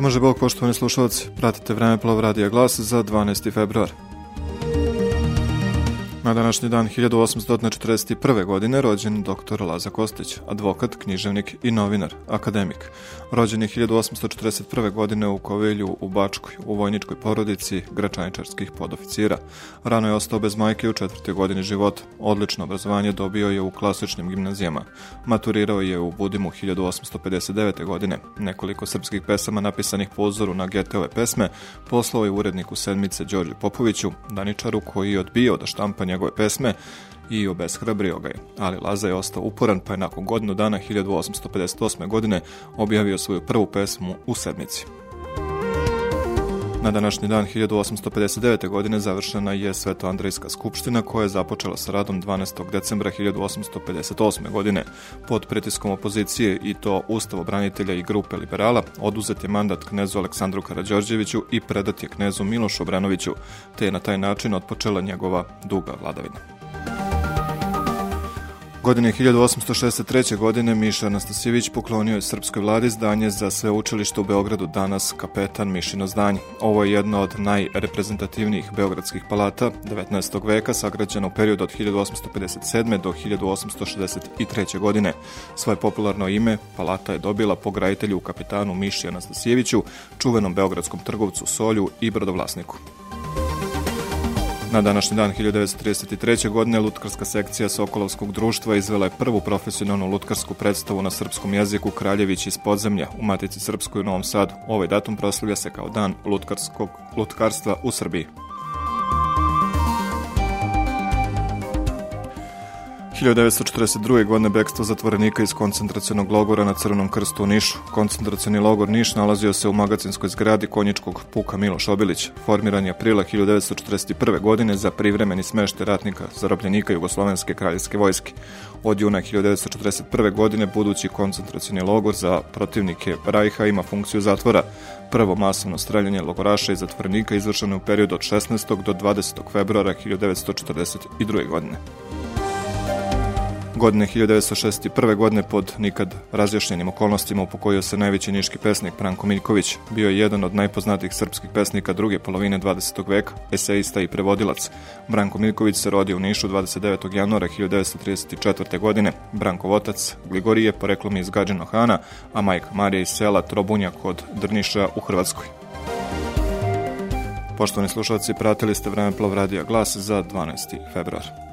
Može Bog, poštovani slušalci, pratite Vremeplov Radija Glas za 12. februar. Na današnji dan 1841. godine rođen dr. Laza Kostić, advokat, književnik i novinar, akademik. Rođen je 1841. godine u Kovilju u Bačkoj, u vojničkoj porodici gračaničarskih podoficira. Rano je ostao bez majke u četvrtoj godini života. Odlično obrazovanje dobio je u klasičnim gimnazijama. Maturirao je u Budimu 1859. godine. Nekoliko srpskih pesama napisanih po uzoru na Geteove pesme poslao je uredniku sedmice Đorđe Popoviću, daničaru koji je odbio da štampa njegove pesme i obeshrabrio ga je. Ali Laza je ostao uporan pa je nakon godinu dana 1858. godine objavio svoju prvu pesmu u sedmici. Na današnji dan 1859. godine završena je Sveto-Andrejska skupština koja je započela sa radom 12. decembra 1858. godine. Pod pritiskom opozicije i to ustavobranitelja i grupe liberala oduzet je mandat knezu Aleksandru Karađorđeviću i predat je knezu Milošu Obranoviću, te je na taj način otpočela njegova duga vladavina. Godine 1863. godine Miša Anastasijević poklonio je srpskoj vladi zdanje za sve učilište u Beogradu, danas kapetan Mišino zdanje. Ovo je jedno od najreprezentativnijih beogradskih palata 19. veka, sagrađeno u periodu od 1857. do 1863. godine. Svoje popularno ime palata je dobila po graditelju kapetanu Miši Anastasijeviću, čuvenom beogradskom trgovcu solju i brodovlasniku. Na današnji dan 1933. godine Lutkarska sekcija Sokolovskog društva izvela je prvu profesionalnu lutkarsku predstavu na srpskom jeziku Kraljević iz podzemlja u Matici Srpskoj u Novom Sadu. Ovaj datum proslavlja se kao dan lutkarskog lutkarstva u Srbiji. 1942. godine bekstvo zatvorenika iz koncentracionog logora na Crvenom krstu u Nišu. Koncentracioni logor Niš nalazio se u magacinskoj zgradi konjičkog puka Miloš Obilić. Formiran je aprila 1941. godine za privremeni smešte ratnika zarobljenika Jugoslovenske kraljevske vojske. Od juna 1941. godine budući koncentracioni logor za protivnike Rajha ima funkciju zatvora. Prvo masovno streljanje logoraša i zatvorenika izvršeno u periodu od 16. do 20. februara 1942. godine. Godine 1961. godine pod nikad razjašnjenim okolnostima upokojio se najveći niški pesnik Branko Miljković. Bio je jedan od najpoznatijih srpskih pesnika druge polovine 20. veka, eseista i prevodilac. Branko Miljković se rodio u Nišu 29. januara 1934. godine. Branko otac Gligorije poreklom iz Gađano Hana, a majka Marija iz sela Trobunja kod Drniša u Hrvatskoj. Poštovani slušalci, pratili ste vreme Plov Radija Glas za 12. februar.